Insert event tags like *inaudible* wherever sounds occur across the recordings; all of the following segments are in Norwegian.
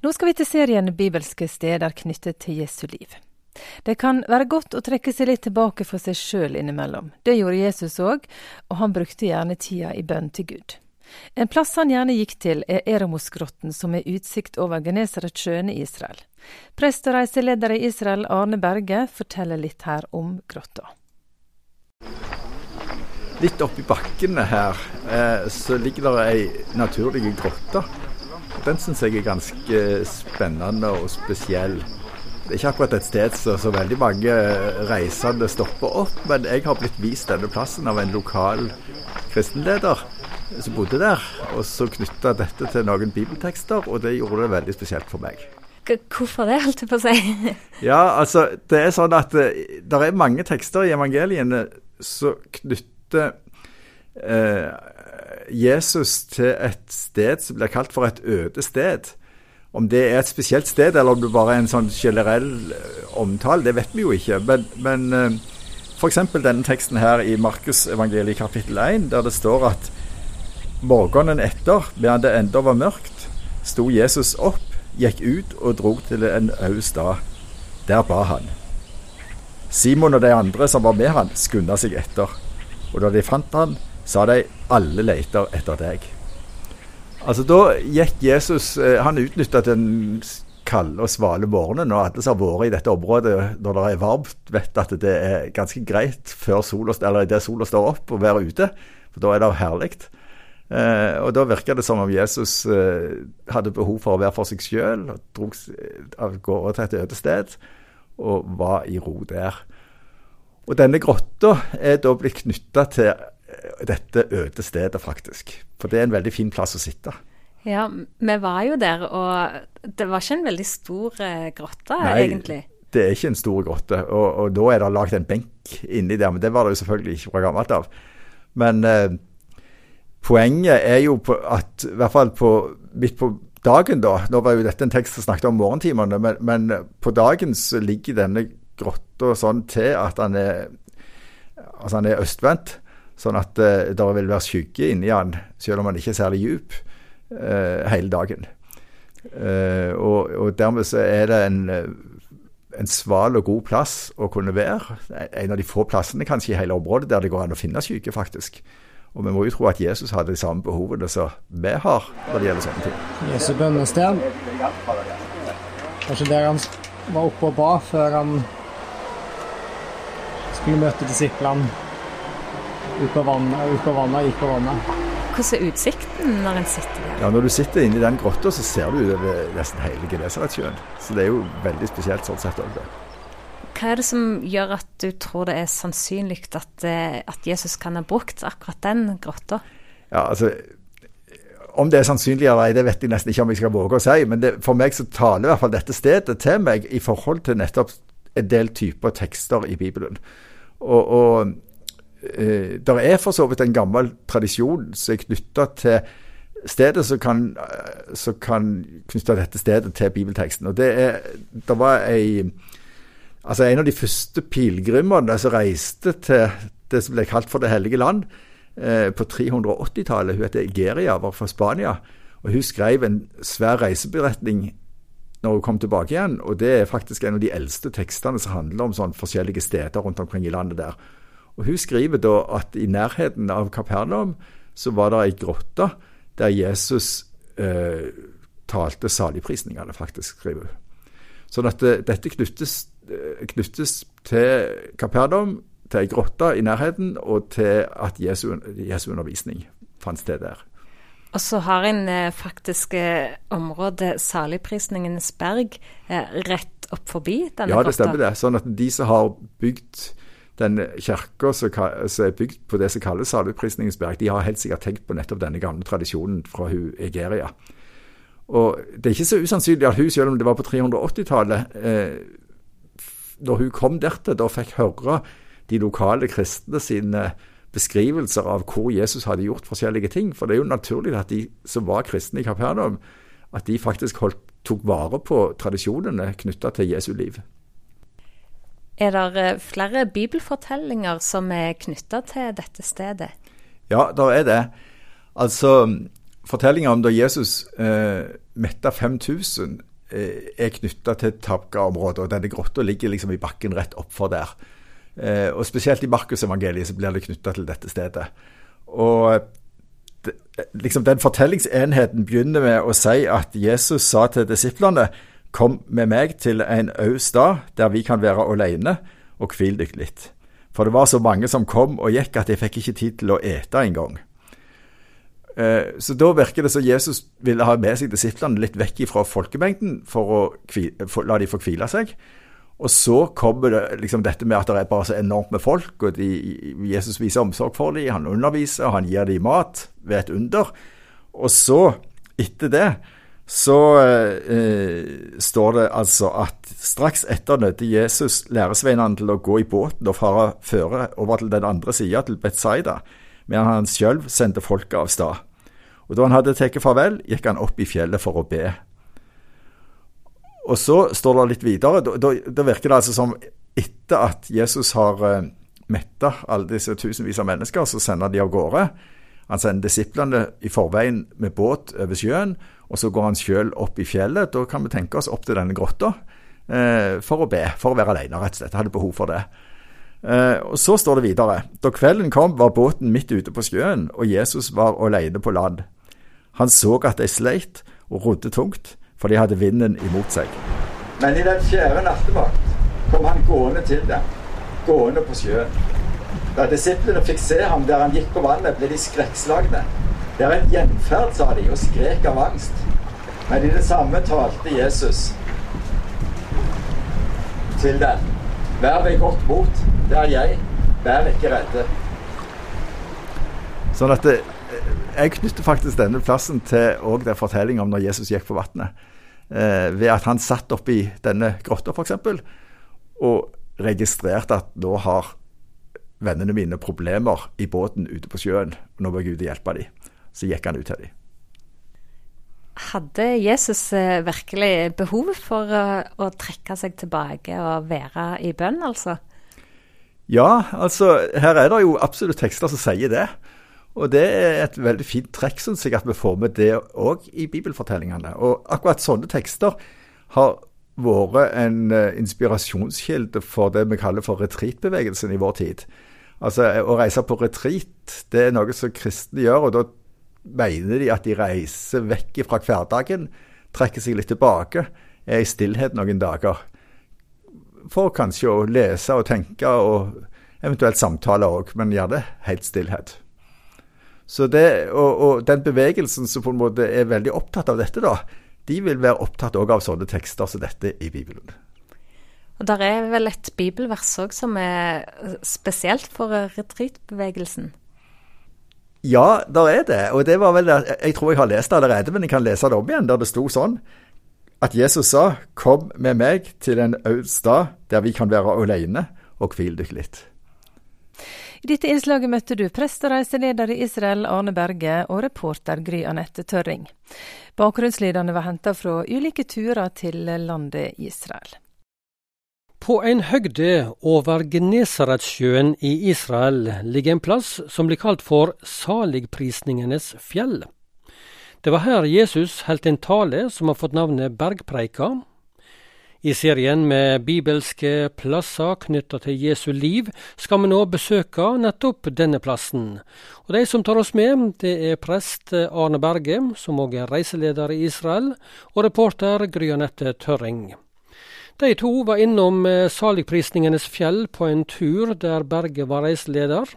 Nå skal vi til serien Bibelske steder knyttet til Jesu liv. Det kan være godt å trekke seg litt tilbake for seg sjøl innimellom. Det gjorde Jesus òg, og han brukte gjerne tida i bønn til Gud. En plass han gjerne gikk til, er Eremosgrotten, som er utsikt over Genesaretsjøen i Israel. Prest og reiseleder i Israel, Arne Berge, forteller litt her om grotta. Litt oppi bakkene her eh, så ligger det ei naturlig grotte. Den syns jeg er ganske spennende og spesiell. Det er ikke akkurat et sted så, så veldig mange reisende stopper opp, men jeg har blitt vist denne plassen av en lokal kristenleder som bodde der. Og så knytta dette til noen bibeltekster, og det gjorde det veldig spesielt for meg. Hvorfor det, holdt jeg på å si? *laughs* ja, altså, det er sånn at eh, det er mange tekster i evangeliene som knytter eh, Jesus til et sted som blir kalt for et øde sted. Om det er et spesielt sted, eller om det bare er en sånn generell eh, omtale, det vet vi jo ikke. Men, men eh, f.eks. denne teksten her i Markusevangeliet kapittel 1, der det står at morgenen etter, medan det enda var mørkt, sto Jesus opp, gikk ut og drog til en øde stad. Der ba han. Simon og de andre som var med han, skunda seg etter. Og da de fant han, sa de alle leter etter deg. Altså Da gikk Jesus eh, Han utnytta den kalde og svale morgenen. Og alle som har vært i dette området når det er varmt, vet at det er ganske greit før sola, eller idet sola står opp, å være ute. For da er det herlig. Eh, og da virka det som om Jesus eh, hadde behov for å være for seg sjøl. Dro av gårde til et øde sted og var i ro der. Og denne grotta er da blitt knytta til dette øde stedet, faktisk. For det er en veldig fin plass å sitte. Ja, vi var jo der, og det var ikke en veldig stor eh, grotte, Nei, egentlig. Det er ikke en stor grotte, og, og da er det lagd en benk inni der. Men det var det jo selvfølgelig ikke fra gammelt av. Men eh, poenget er jo på at i hvert fall på, midt på dagen, da Nå var jo dette en tekst som snakket om morgentimene, men, men på dagen så ligger denne grotta sånn til at han er, altså han er østvendt. Sånn at uh, det vil være skygge inni han, selv om han ikke er særlig djup, uh, hele dagen. Uh, og, og, dermed så er det en, en sval og god plass å kunne være. En av de få plassene kanskje i hele området der det går an å finne skygge, faktisk. Og vi må jo tro at Jesus hadde de samme behovene som vi har når det gjelder sånne ting. Jesu bønnested. Kanskje der han var oppe og ba før han skulle møte disiplene ut på vannet, ut på vannet, gikk på vannet. Hvordan er utsikten når en sitter der? Ja, Når du sitter inne i den grotta, så ser du utover nesten hele Genesaretsjøen. Så det er jo veldig spesielt sånn sett òg, det. Hva er det som gjør at du tror det er sannsynlig at, eh, at Jesus kan ha brukt akkurat den grotta? Ja, altså om det er sannsynlig eller ei, det vet jeg nesten ikke om jeg skal våge å si. Men det, for meg så taler i hvert fall dette stedet til meg i forhold til nettopp en del typer tekster i Bibelen. Og, og det er for så vidt en gammel tradisjon som er knytta til stedet som kan, som kan knytte dette stedet til bibelteksten. Og det er Det var ei Altså en av de første pilegrimene som reiste til det som ble kalt for Det hellige land eh, på 380-tallet. Hun heter Egeria, var fra Spania. og Hun skrev en svær reiseberetning når hun kom tilbake igjen. og Det er faktisk en av de eldste tekstene som handler om sånn forskjellige steder rundt omkring i landet der. Og Hun skriver da at i nærheten av Kapernaum så var det ei grotte der Jesus eh, talte saligprisningene, faktisk, skriver hun. Sånn at det, dette knyttes, knyttes til Kapernaum, til ei grotte i nærheten, og til at Jesu, Jesu undervisning fant sted der. Og så har en eh, faktisk eh, området Saligprisningenes berg eh, rett opp forbi denne grotta. Ja, det stemmer det. Sånn at de som har bygd den kirka som, er bygd på det som kalles Saligprisningens berg, de har helt sikkert tenkt på nettopp denne gamle tradisjonen fra Egeria. Og det er ikke så usannsynlig at hun, selv om det var på 380-tallet, eh, når hun kom dertil, da fikk høre de lokale kristne sine beskrivelser av hvor Jesus hadde gjort forskjellige ting. For det er jo naturlig at de som var kristne i Kapernaum, at de faktisk holdt, tok vare på tradisjonene knytta til Jesu liv. Er det eh, flere bibelfortellinger som er knytta til dette stedet? Ja, det er det. Altså, Fortellinga om da Jesus eh, metta 5000 eh, er knytta til Tabga-området. og Denne grotta ligger liksom i bakken rett oppfor der. Eh, og Spesielt i Markusevangeliet så blir det knytta til dette stedet. Og det, liksom Den fortellingsenheten begynner med å si at Jesus sa til disiplene Kom med meg til en øy stad der vi kan være alene, og hvil dykk litt. For det var så mange som kom og gikk at jeg fikk ikke tid til å ete engang. Eh, så da virker det som Jesus ville ha med seg disiplene litt vekk fra folkemengden for å for, la de få hvile seg. Og så kommer det liksom dette med at det er bare så enormt med folk, og de, Jesus viser omsorg for dem, han underviser, han gir dem mat ved et under. Og så, etter det, så eh, står det altså at straks etter nødde Jesus læresveinene til å gå i båten og fare føre over til den andre sida, til Betzaida, medan han sjøl sendte folket av stad. Og da han hadde tatt farvel, gikk han opp i fjellet for å be. Og så står det litt videre. Da, da, virker det altså som etter at Jesus har eh, metta alle disse tusenvis av mennesker, så sender de av gårde. Han sender disiplene i forveien med båt over sjøen, og så går han sjøl opp i fjellet. Da kan vi tenke oss opp til denne grotta eh, for å be, for å være alene, rett og slett. Jeg Hadde behov for det. Eh, og Så står det videre. Da kvelden kom, var båten midt ute på sjøen, og Jesus var alene på land. Han så at de sleit og rodde tungt, for de hadde vinden imot seg. Men i den fjerde nattevakt kom han gående til dem, gående på sjøen. Da disiplene fikk se ham der han gikk på vannet, ble de skrekkslagne. Det er en gjenferd, sa de, og skrek av angst. Men i det samme talte Jesus til dem. Vær ved godt mot, det er jeg. Vær ikke redde. Sånn at det, jeg knytter faktisk denne plassen til òg den fortellingen om når Jesus gikk på vannet. Eh, ved at han satt oppi denne grotta, f.eks., og registrerte at nå har vennene mine problemer i båten ute på sjøen. Nå må Gud hjelpe dem. Så gikk han ut til dem. Hadde Jesus eh, virkelig behov for å, å trekke seg tilbake og være i bønn, altså? Ja, altså her er det jo absolutt tekster som sier det. Og det er et veldig fint trekk, syns jeg, at vi får med det òg i bibelfortellingene. Og akkurat sånne tekster har vært en uh, inspirasjonskilde for det vi kaller for retreatbevegelsen i vår tid. Altså Å reise på retreat, det er noe som kristne gjør. og da mener de at de reiser vekk fra hverdagen, trekker seg litt tilbake, er i stillhet noen dager. For kanskje å lese og tenke, og eventuelt samtale òg, men gjør det helt stillhet. Så det, og, og, den bevegelsen som på en måte er veldig opptatt av dette, da, de vil være opptatt òg av sånne tekster som dette i Bibelen. Og Der er vel et bibelvers òg som er spesielt for retreatbevegelsen? Ja, der er det. Og det var vel Jeg tror jeg har lest det allerede, men jeg kan lese det om igjen, der det sto sånn at Jesus sa 'Kom med meg til en øde stad der vi kan være alene, og hvil dykk litt'. I dette innslaget møtte du prest og reiseleder i Israel Arne Berge og reporter Gry Anette Tørring. Bakgrunnslydene var henta fra ulike turer til landet Israel. På en høgde over Genesaretsjøen i Israel ligger en plass som blir kalt for Saligprisningenes fjell. Det var her Jesus holdt en tale som har fått navnet Bergpreika, i serien med bibelske plasser knytta til Jesu liv skal vi nå besøke nettopp denne plassen. Og De som tar oss med, det er prest Arne Berge, som òg er reiseleder i Israel, og reporter Gry Anette Tørring. De to var innom Saligprisningenes fjell på en tur der Berge var reiseleder.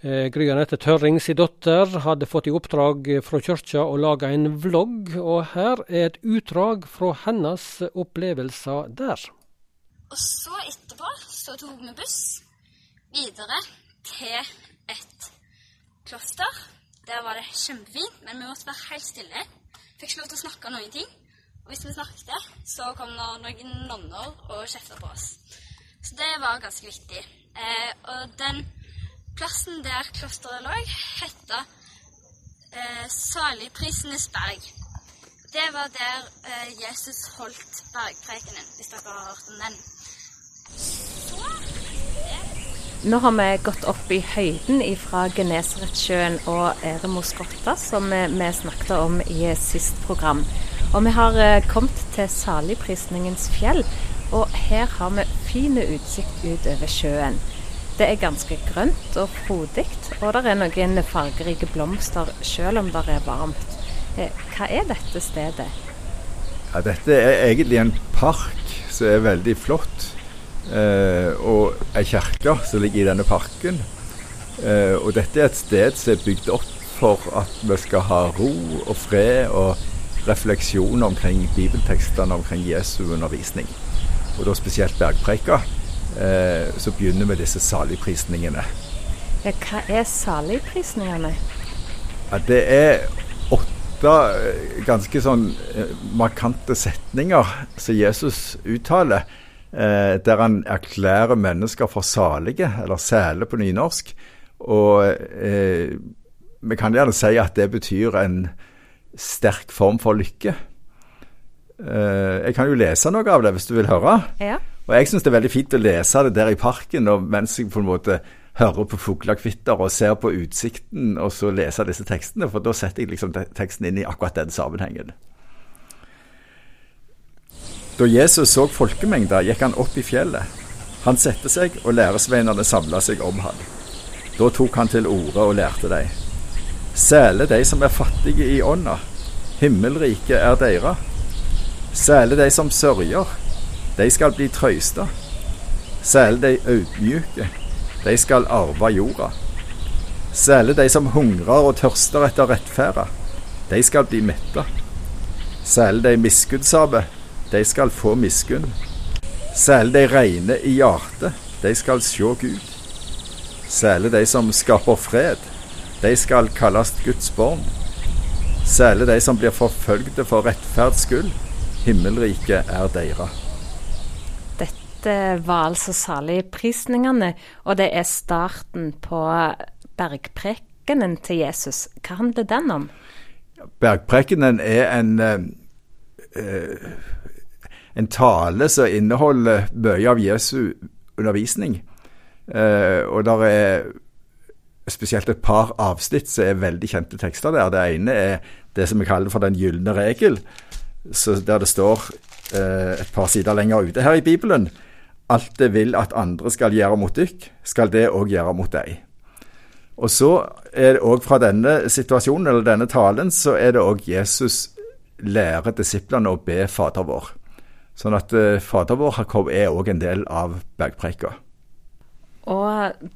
Eh, Gry Anette Tørring sin datter hadde fått i oppdrag fra kirka å lage en vlogg, og her er et utdrag fra hennes opplevelser der. Og så etterpå så tok vi buss videre til et kloster. Der var det kjempefint, men vi måtte være helt stille. Fikk ikke lov til å snakke noen ting. Og hvis vi snakket, så kom det noen nonner og kjefta på oss. Så det var ganske viktig. Eh, og den Plassen der klosteret lå, heta eh, Saligprisenes berg. Det var der eh, Jesus holdt bergprekenen, hvis dere har hørt om den. Nå har vi gått opp i høyden fra Genesaretsjøen og Eremos grotta, som vi, vi snakket om i sist program. Og vi har eh, kommet til saligprisningens fjell, og her har vi fin utsikt utover sjøen. Det er ganske grønt og frodig, og det er noen fargerike blomster selv om det er varmt. Eh, hva er dette stedet? Ja, dette er egentlig en park som er veldig flott. Eh, og ei kirke som ligger i denne parken. Eh, og dette er et sted som er bygd opp for at vi skal ha ro og fred og refleksjon omkring bibeltekstene omkring Jesu undervisning. Og da spesielt bergpreika. Eh, så begynner vi disse saligprisningene. Ja, hva er saligprisningene? Ja, det er åtte eh, ganske sånn eh, markante setninger som Jesus uttaler. Eh, der han erklærer mennesker for salige, eller sæle på nynorsk. Og eh, vi kan gjerne si at det betyr en sterk form for lykke. Eh, jeg kan jo lese noe av det hvis du vil høre. Ja. Og jeg syns det er veldig fint å lese det der i parken og mens jeg på en måte hører på fuglekvitter og ser på utsikten, og så lese disse tekstene. For da setter jeg liksom teksten inn i akkurat den sammenhengen. Da Jesus så folkemengda, gikk han opp i fjellet. Han satte seg, og læresveinene samla seg om han. Da tok han til orde og lærte dem. Sæle de som er fattige i ånda, himmelriket er deira. Sæle de som sørger, de skal bli trøysta. Sæle de audmjuke, de skal arve jorda. Sæle de som hungrer og tørster etter rettferda, de skal bli metta. Sæle de miskunnsabe, de skal få miskunn. Sæle de reine i hjertet, de skal sjå Gud. Sæle de som skaper fred, de skal kalles Guds barn. Særlig de som blir forfølgde for rettferds skyld, himmelriket er deres. Dette var altså saligprisningene, og det er starten på bergprekenen til Jesus. Hva handler den om? Bergprekenen er en, eh, en tale som inneholder mye av Jesu undervisning. Eh, og der er spesielt et par avsnitt som er veldig kjente tekster der. Det ene er det som vi kaller for den gylne regel, der det står eh, et par sider lenger ute her i Bibelen. Alt det vil at andre skal gjøre mot dykk, skal det òg gjøre mot deg. Og så er det òg fra denne situasjonen, eller denne talen, så er det òg Jesus lærer disiplene å be Fader vår. Sånn at eh, Fader vår er òg en del av bergpreika. Og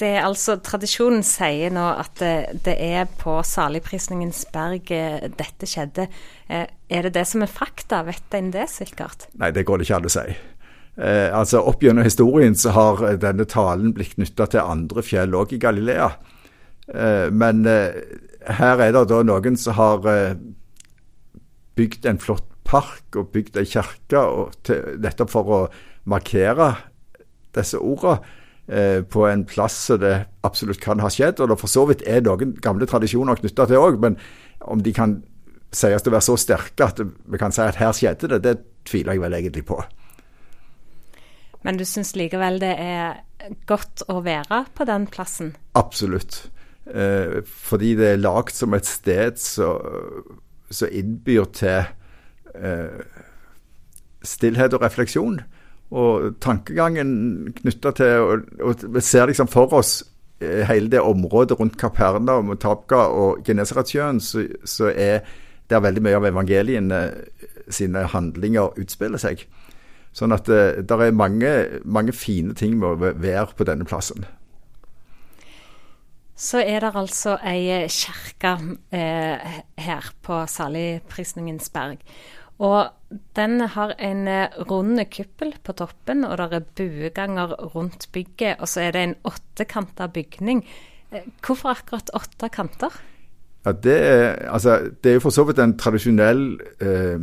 det er altså, Tradisjonen sier nå at det, er på saligprisningens berg eh, dette skjedde. Eh, er det det som er fakta? Vet en det sikkert? Nei, det går det ikke an å si. Eh, altså Opp gjennom historien så har denne talen blitt knytta til andre fjell òg i Galilea. Eh, men eh, her er det da noen som har eh, bygd en flott park og bygd ei kirke nettopp for å markere disse ordene eh, på en plass så det absolutt kan ha skjedd. Og det for så vidt er noen gamle tradisjoner knytta til òg, men om de kan sies å være så sterke at vi kan si at her skjedde det, det tviler jeg vel egentlig på. Men du syns likevel det er godt å være på den plassen? Absolutt. Eh, fordi det er lagd som et sted som innbyr til eh, stillhet og refleksjon. Og tankegangen knytta til og, Vi ser liksom for oss eh, hele det området rundt Kapernaum og Tabga og Genesaretsjøen, så, så er der veldig mye av evangeliene sine handlinger utspiller seg. Sånn at det, der er mange, mange fine ting med å være på denne plassen. Så er det altså ei kirke eh, her på Saligprisningens berg. Og den har en runde rund kuppel på toppen, og det er bueganger rundt bygget. Og så er det en åttekanta bygning. Eh, hvorfor akkurat åtte kanter? Ja, det, er, altså, det er jo for så vidt en tradisjonell eh,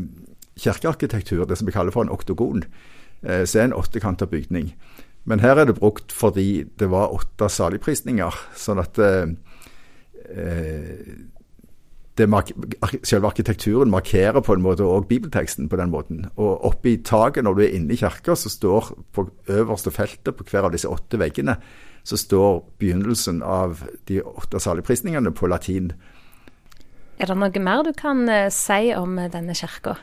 kirkearkitektur, det som vi kaller for en oktogon. Eh, så er en åttekanta bygning. Men her er det brukt fordi det var åtte saligprisninger. Sånn at eh, eh selve arkitekturen markerer på en måte òg bibelteksten på den måten. Og oppe i taket, når du er inne i kirka, så står på øverste feltet på hver av disse åtte veggene så står begynnelsen av de åtte saligprisningene på latin. Er det noe mer du kan eh, si om denne kirka?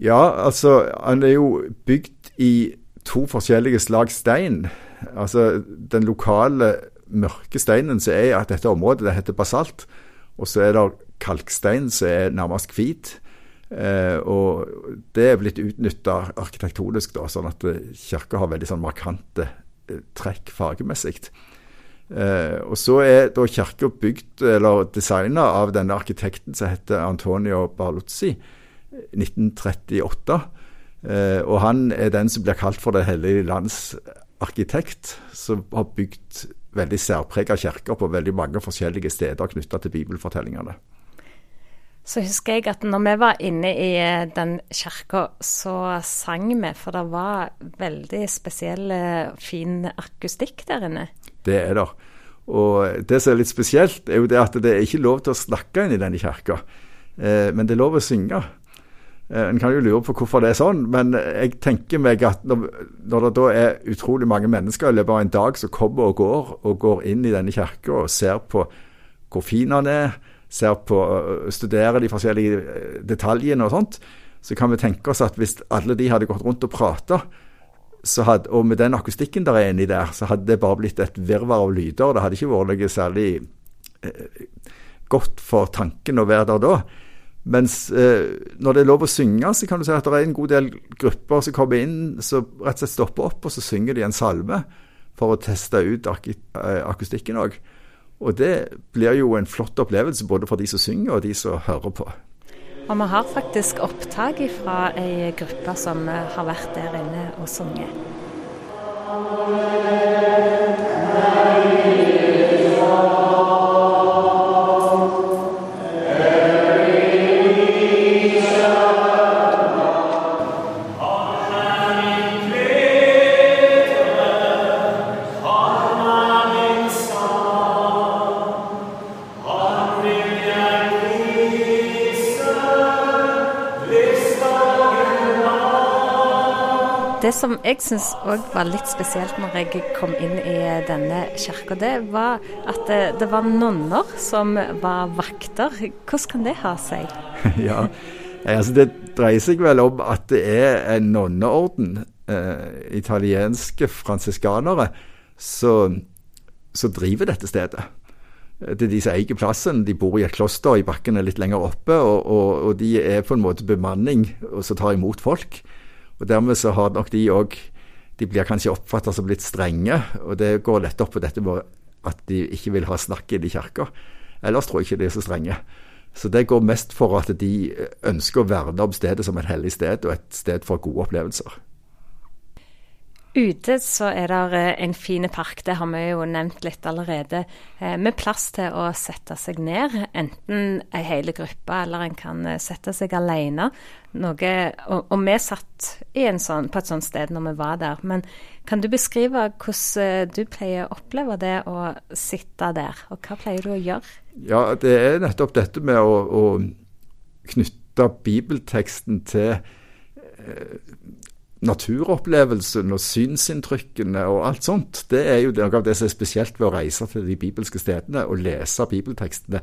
Ja, altså han er jo bygd i to forskjellige slag stein. Altså den lokale mørke steinen som er i dette området, det heter basalt. Og så er det kalkstein som er nærmest hvit. Eh, og det er blitt utnytta arkitektonisk, da, sånn at kirka har veldig sånn markante eh, trekk fargemessig. Eh, og så er da kirka bygd, eller designa, av denne arkitekten som heter Antonio Barluzzi, 1938. Eh, og han er den som blir kalt for Det hellige lands arkitekt, som har bygd veldig særprega kirker på veldig mange forskjellige steder knytta til bibelfortellingene. Så husker jeg at når vi var inne i eh, den kirka, så sang vi, for det var veldig spesiell, fin akustikk der inne. Det er det. Og det som er litt spesielt, er jo det at det er ikke lov til å snakke inn i denne kirka, eh, men det er lov å synge. Eh, en kan jo lure på hvorfor det er sånn, men jeg tenker meg at når, når, det da er utrolig mange mennesker i løpet av en dag som kommer og går, og går inn i denne kirka og ser på hvor fin den er, ser på, studerer de forskjellige eh, detaljene og sånt, så kan vi tenke oss at hvis alle de hadde gått rundt og prata, og med den akustikken der er inni der, så hadde det bare blitt et virvar av lyder. Det hadde ikke vært noe særlig eh, godt for tanken å være der da. Mens eh, når det er lov å synge, så kan du si at det er en god del grupper som kommer inn, som rett og slett stopper opp, og så synger de en salme for å teste ut ak eh, akustikken òg. Og det blir jo en flott opplevelse både for de som synger og de som hører på. Og vi har faktisk opptak fra ei gruppe som har vært der inne og sunget. Det som jeg syns òg var litt spesielt når jeg kom inn i denne kirka, det var at det, det, var nonner som var vakter. Hvordan kan det ha seg? *laughs* ja, altså Det dreier seg vel om at det er en nonneorden, eh, italienske fransiskanere, som driver dette stedet. Det er de som eier plassen. De bor i et kloster i bakkene litt lenger oppe, og, og, og de er på en måte bemanning og som tar imot folk. Og Dermed så har nok de òg De blir kanskje oppfatta som litt strenge, og det går lett opp på dette med at de ikke vil ha snakk inn i kirka. Ellers tror jeg ikke de er så strenge. Så det går mest for at de ønsker å verne om stedet som et hellig sted, og et sted for gode opplevelser. Ute så er det eh, en fin park, det har vi jo nevnt litt allerede, eh, med plass til å sette seg ned. Enten ei hel gruppe, eller en kan eh, sette seg alene. Noe, og, og, vi satt sånn, på et sånt sted når vi var der. Men kan du beskrive hvordan du pleier å oppleve det å sitte der, og hva pleier du å gjøre? Ja, det er nettopp dette med å, å knytte bibelteksten til naturopplevelsen og synsinntrykkene og alt sånt, det er jo noe av det som er spesielt ved å reise til de bibelske stedene og lese bibeltekstene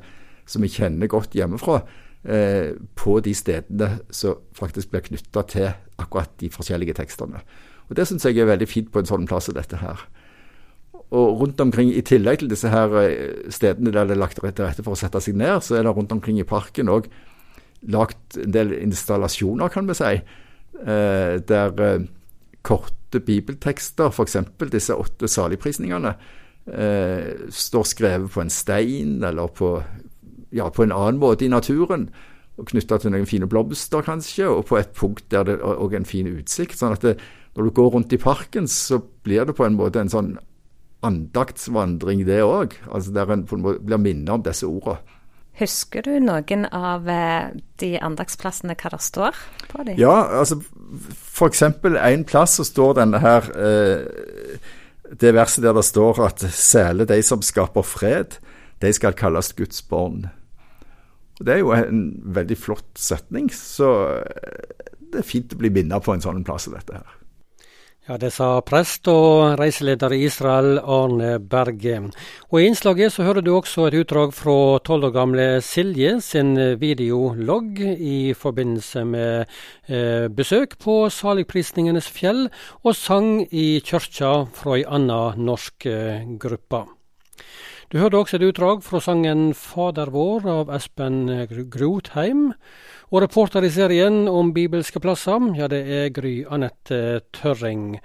som vi kjenner godt hjemmefra, eh, på de stedene som faktisk blir knytta til akkurat de forskjellige tekstene. Og Det syns jeg er veldig fint på en sånn plass som dette her. Og rundt omkring, I tillegg til disse her eh, stedene der det er lagt til rette for å sette seg ned, så er det rundt omkring i parken òg lagt en del installasjoner, kan vi si der eh, korte bibeltekster, f.eks. disse åtte saligprisningene, eh, står skrevet på en stein eller på, ja, på en annen måte i naturen. og Knytta til noen fine blomster, kanskje, og på et punkt der det òg er en fin utsikt. sånn at det, når du går rundt i parken, så blir det på en måte en sånn andaktsvandring, det òg. Altså der en på en måte blir minnet om disse ordene. Husker du noen av eh, de andagsplassene, hva det står på dem? Ja, altså f.eks. en plass så står denne her eh, Det verset der det står at særlig de som skaper fred, de skal kalles Guds barn. Og Det er jo en veldig flott setning, så eh, det er fint å bli minnet på en sånn plass som dette her. Ja, Det sa prest og reiseleder i Israel, Arne Berge. Og I innslaget så hører du også et utdrag fra tolv år gamle Silje sin videologg i forbindelse med eh, besøk på Saligprisningenes fjell og sang i kirka fra ei anna norsk eh, gruppe. Du hørte også et utdrag fra sangen Fader vår av Espen Grotheim. Og reporter i serien om bibelske plasser, ja det er Gry Anette Tørring.